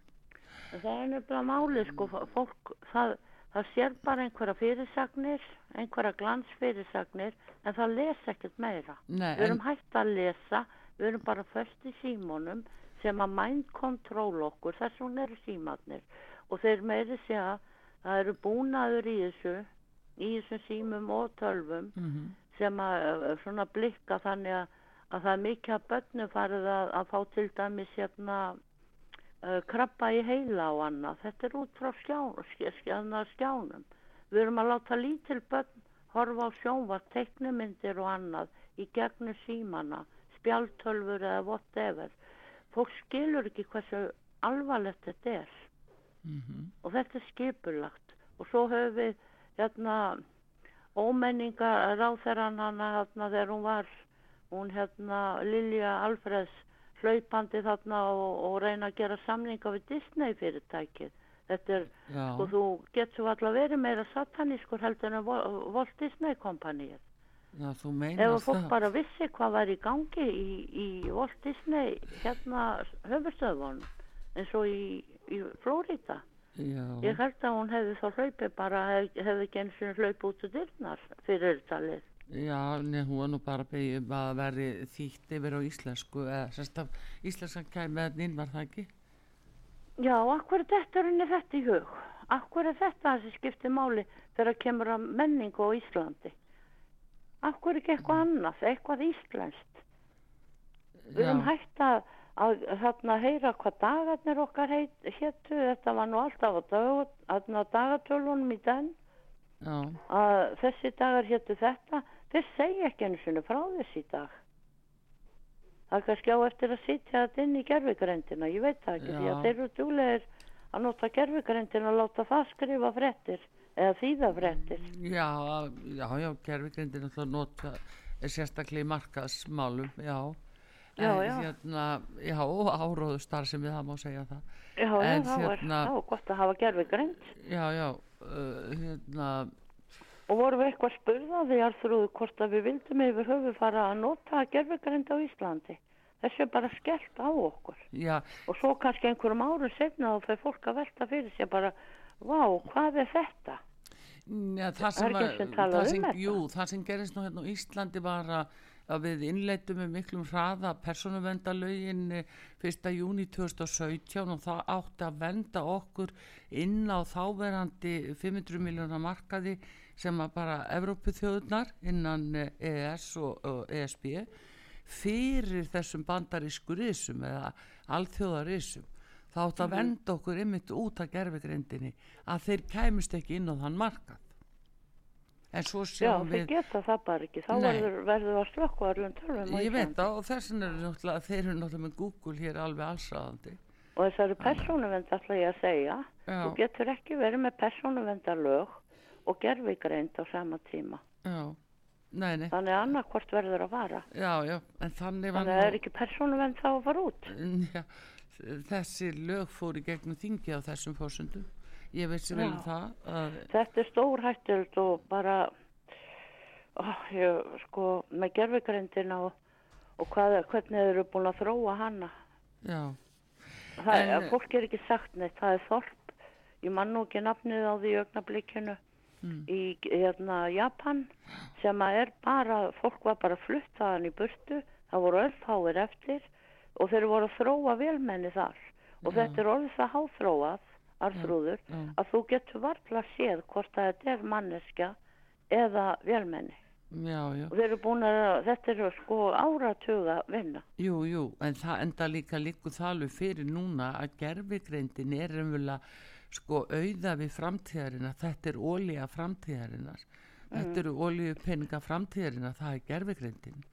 En það er nefnilega máli sko fólk það, það sér bara einhverja fyrirsagnir einhverja glansfyrirsagnir en það les ekkert meira. Nei, við erum hægt að lesa við erum bara föst í símónum sem að mind control okkur þess vegna eru símarnir og þeir meiri segja það eru búnaður í þessu í þessum símum og tölvum mhm, sem að svona blikka þannig að, að það er mikið að börnum farið að, að fá til dæmis hérna uh, krabba í heila og annað. Þetta er út frá skján, skj, skjana, skjánum. Við erum að láta lítil börn horfa á sjónvart, teiknumyndir og annað í gegnum símana, spjaltölfur eða whatever. Fólk skilur ekki hversu alvarlegt þetta er. Mhm, og þetta er skipulagt. Og svo höfum við hérna ómenninga ráþeran hana hérna þegar hún var hún hérna Lilja Alfreds hlaupandi þarna og, og reyna að gera samninga við Disney fyrirtækið þetta er, já, sko þú getur alltaf verið meira satanískur heldur en Wal- Walt Disney kompanið já, þú ef meinar að fólk það, bara vissi hvað var í gangi í, í Walt Disney hérna höfustöðvon eins og í, í Flórida já, Ég held að hún hefði þá hlaupið bara, hef, hefði eins og hlaupið út úr dyrnar fyrir talið. já, nei, hún var nú bara beðið um að veri þýtt yfir á íslensku, eða sérst af íslenskan kæmi að inn var það ekki, Já, akkur er þetta henni þetta í hug? Akkur er þetta það sem skiptir máli þegar kemur að menningu á Íslandi? Akkur ekki eitthvað annað, eitthvað íslenskt? Við já, hægt að, að þarna heyra hvað dagarnir okkar heit, hétu, þetta var nú alltaf dag, þarna dagatölunum í den, já, að þessi dagar hétu þetta, þeir segja ekki einu sinni frá þess í dag. Það er kannski á eftir að sitja þetta inn í gerfugrendina, ég veit það ekki, því Já. að þeir eru dúlegir að nota gerfugrendina og láta það skrifa fréttir eða þýða fréttir. já, já, já, gerfigrindin alltaf nota sérstaklega í markaðsmálum, já, Já, en já. hérna, já, áróðu starfsemi, það má segja það, Já, já, En þá er, hérna- þá er gott að hafa gerfugrend. já, já, uh, hérna, Og vorum við eitthvað spurðaði, Arþrúðu, hvort að við vildum yfir höfu fara að nota gerfugrend á Íslandi. Þessu er bara skellt á okkur. já, Og svo kannski einhverjum árum setna þá fyrir fólk að velta fyrir sér bara, vá, hvað er þetta? Já, það sem, sem það um sem, þetta. jú, það sem gerist nú hérna á Íslandi var að, að við innleitum með miklum hraða persónuvendalögin 1. júni 2017 og það átti að venda okkur inn á þáverandi 500 miljónar markaði sem að bara Evrópu þjóðunar innan eh, EES og, og ESB fyrir þessum bandarísku risum eða alþjóðarisum þá átti að venda okkur einmitt út af gerfigrindinni að þeir kæmust ekki inn á þann markað en svo Já, sjáum þeir við geta það bara ekki. Þá verður, verður að slökka alveg tölvum ég veit það og þess vegna eru náttúrulega þeir eru náttúrulega með Google hér alveg allsraðandi Og þessari persónuvend ætla ég að segja, Já. þú getur ekki verið með persónuvendalög og gerfigreind á sama tíma. já, nei, nei, Þannig að annarkvort verður að vara. já, já en þannig var Þannig að það er ekki persónuvend þá að fara út. já, þessi lög fór í gegnum þingi á þessum fórsundum ég veist vel Já. það að, Þetta er stór hættild og bara, ó, ég, sko, með gerfigreindina og, og hvað, hvernig þeir eru búin að þróa hana. já, Það, En- fólk er ekki sagt neitt, það er þorp, ég man nú ekki nafnið á því augnablikinu. Mm. í hérna, Japan sem að er bara, fólk var bara flutt þaðan í burtu, það voru öllfáir eftir og þeir voru að þróa velmenni þar og Já. þetta er orðið það háþróað, arþrúður, já. að þú getur varla séð hvort að þetta er manneskja eða velmenni. já, já. og þeir eru búin að, þetta eru sko áratuga vinna. Jú, jú, en það enda líka líku þalu fyrir núna að gerfigreindin er umvöla sko auða við framtíðarina, þetta er ólíja framtíðarinnar, þetta eru ólíu peninga framtíðarina, það er gerfigreindin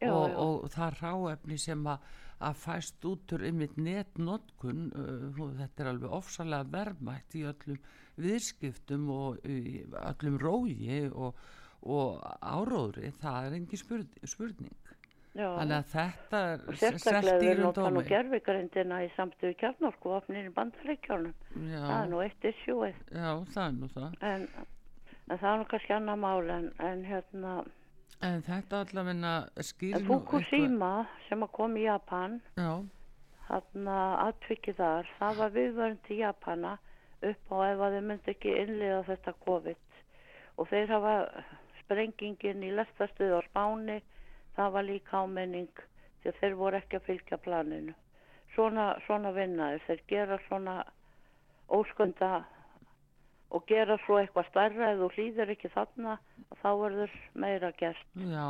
Já, og, já. og það ráefni sem að, að fæst út úr ymmit netnotkun, uh, og þetta er alveg ofsalega verðmætt í öllum viðskiptum og í öllum rógi og, og áróðri, það er engin spurning, spurning. Já, Þannig að þetta er s- sérstaklega við dýrum nota nú dómi. gerfigrindina í samstöðu kjarnorku opnir í bandaríkjónum. Það er nú eitt issue já, það er nú það. en, en það er nú kannski annar mál en, en hérna En þetta allavegna skýr en Fukushima sem að kom í Japan Já, þarna aðtvikið þar það var viðvörn til Japana upp á ef að þau myndi ekki innliða þetta COVID. Og þeir hafa sprengingin í lestastuð á Spáni það var líka ámenning því að þeir voru ekki að fylgja planinu. Svona, svona vinnaði þeir gera svona óskunda og gera svo eitthvað stærra ef þú hlýðir ekki þarna þá verður meira gert já,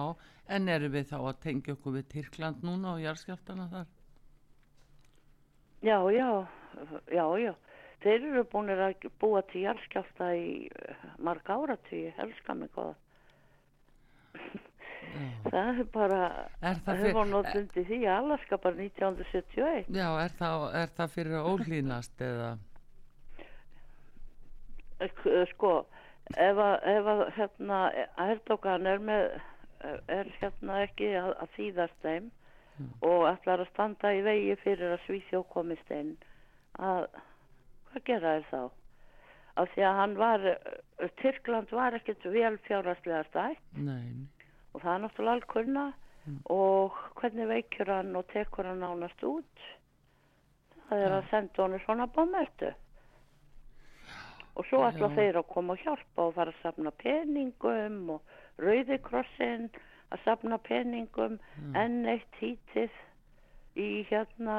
en erum við þá að tengja okkur við Tyrkland núna og jarðskjáltana þar? Já, já, já, já. Þeir eru búin að búa til jarðskjálta í eh, marga áratvíi, elska mig góða. það er bara, Er það var nótundi því að Alaska bara 1971. Já, er það, er það fyrir að ólínast eða? Eh, Sko, ef að, ef að hérna, Erdogan er með, er hérna ekki að, að þýðast þeim og ætlar að standa í vegi fyrir að Svíþjó komist inn, að, hvað gera þér þá? Af því að hann var, eh, Tyrkland var ekkert vel fjárhagslega stætt. Nei, og það er náttúrulega alkunna. Og hvernig veikjur hann og tekur hann nánast út? Það er að senda honum svona bommertu og svo ætla þeir að koma og hjálpa og fara að safna peningum og rauðikrossin að safna peningum enn eitt hítið í hérna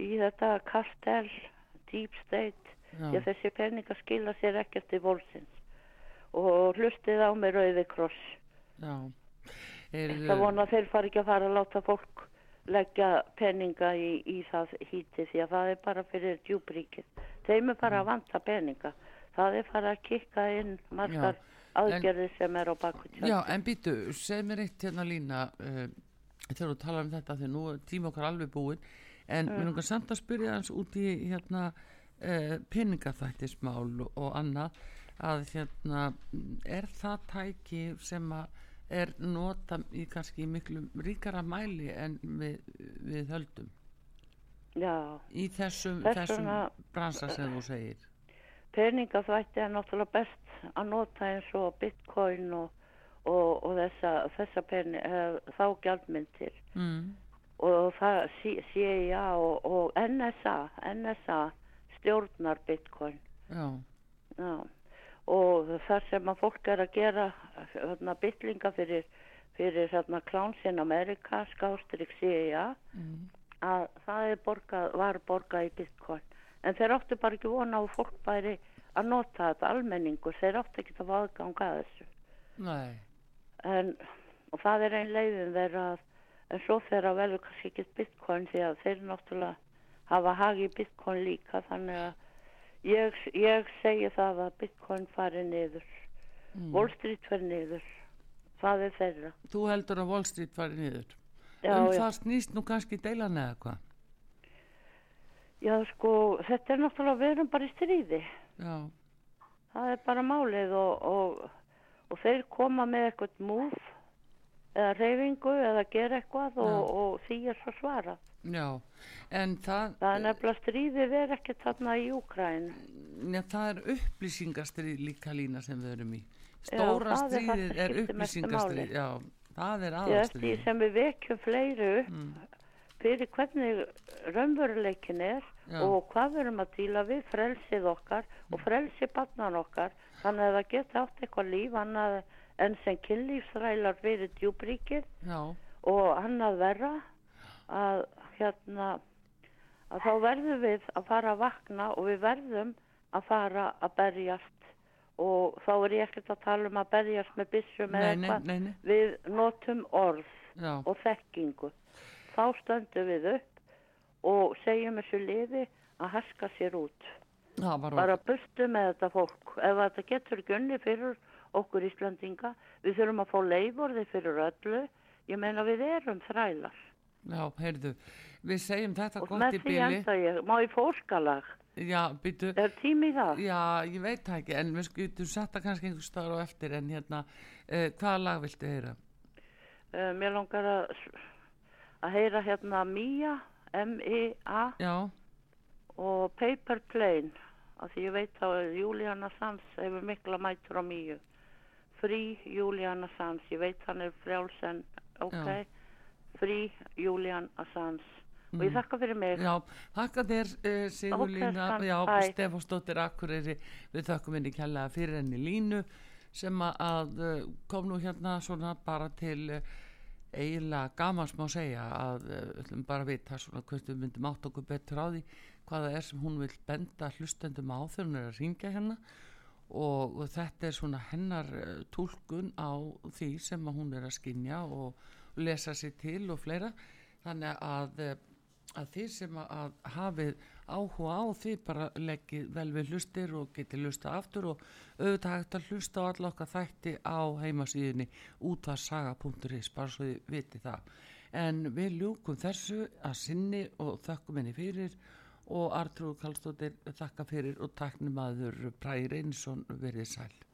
í þetta kartel deep state. Því að þessi peningar skila sér ekkert til volsins. Og hlustið á með rauði kross. Já. Er, það vona að þeir fari ekki að fara að láta fólk leggja peninga í, í það híti því að það er bara fyrir djúbríkið þeim er bara að vanta peninga. Það er fara að kikka inn margar aðgerðir sem er á baku Já, en býtu, segð mér eitt hérna lína uh, þegar þú talar um þetta þegar nú er tíma okkar alveg búin en mm. mér langar samt að spyrja hans út í hérna uh, peningaþættismál og annað að hérna er það tæki sem að er nota í kannski miklu ríkara mæli en við, við höldum. Já, í þessum, Þess þessum bransa sem þú segir. Peningaþvætti er náttúrulega best að nota eins og bitcoin og, og, og þessa, þessa pening, þá gjaldmyndir. Mm. og það CIA og, og NSA NSA stjórnar bitcoin. Já, já. Og það sem að fólk er að gera hérna, bitlinga fyrir fyrir Clowns in America skástrík CIA mm. að það er borgað, var borgað í bitcoin. En þeir áttu bara ekki vona á fólk bæri að nota þetta almenningur þeir áttu ekki að fá aðgang að þessu. Nei. En, og það er ein leiðin þeirra en svo þeirra velur kannski ekki bitcoin því að þeir náttúrulega hafa hagi bitcoin líka þannig að ég, ég segi það að bitcoin fari niður. Mm. Wall Street fari niður. Það er þeirra. Þú heldur að Wall Street fari niður? Já, um já. það snýst nú kannski deilan eða hvað? Já sko þetta er náttúrulega við erum bara í stríði. Já, það er bara málið og, og, og þeir koma með eitthvað múf eða reyfingu eða gera eitthvað og, og því er svo svara já, en það, það er nefnilega stríðið er ekki þarna í Úkræn ja, það er upplýsingastrið líka lína sem við erum í. Stóra er sem stríðið er mestu upplýsingastrið, já, það er eftir því sem við vekjum fleiri upp fyrir hvernig raunveruleikin er Já. og hvað við erum að díla við frelsið okkar og frelsi barnan okkar. Þannig að það geta átt eitthvað líf annað en sem kynlífsrælar fyrir djúbríkið Já, og annað verra að hérna að þá verðum við að fara að vakna og við verðum að fara að berjast og þá er ég ekkert að tala um að berjast með byssum eða eitthvað. Við notum orð Já, og þekkingu. Þá stöndum við upp og segjum þessu liði að haska sér út. var Bara burtu með þetta fólk. Ef þetta getur ekki unni fyrir okkur Íslandinga, við þurfum að fá leiforði fyrir öllu. Ég meina við erum þrælar. Já, heyrðu, við segjum þetta Og gott í enda ég, má ég fórskalag? Já, býtu, Er tími það? já, ég veit það ekki, en við skutum setta kannski einhver staðar á eftir, en hérna, uh, hvaða lag viltu heyra? Uh, mér langar að, að heyra hérna Mía, M-I-A Já, og Paper Plane af því ég veit að Juliana Sands hefur mikla mætur á Míu Frí Juliana Sands ég veit hann er frjálsen ok, Já. Frí Julian Assange og ég þakka fyrir mig. Já, þakka þér uh, Sigurlína, já. Stefánsdóttir Akureyri, við þakkum henni kærlega fyrir henni línu sem að uh, kom nú hérna svona bara til uh, eiginlega gamans má segja að við ætlum bara að vita svona hvert við myndum átt okkur betur á því hvaða er sem hún vil benda hlustendum á þegar hún er að ringja hérna. Og, og þetta er svona hennar túlkun á því sem hún er að skinja og lesa sér til og fleira. Þannig að, að því sem að, hafið áhuga á því bara leggið vel við hlustir og getið hlusta aftur og auðvitað hægt að hlusta á alla okkar þætti á heimasíðinni útvarsaga.is bara svo þið viti það. En við ljúkum þessu að sinni og þökkum henni fyrir og Artrúð Kallstóttir þakka fyrir og taknum aður Bræði Reynsson verið sæl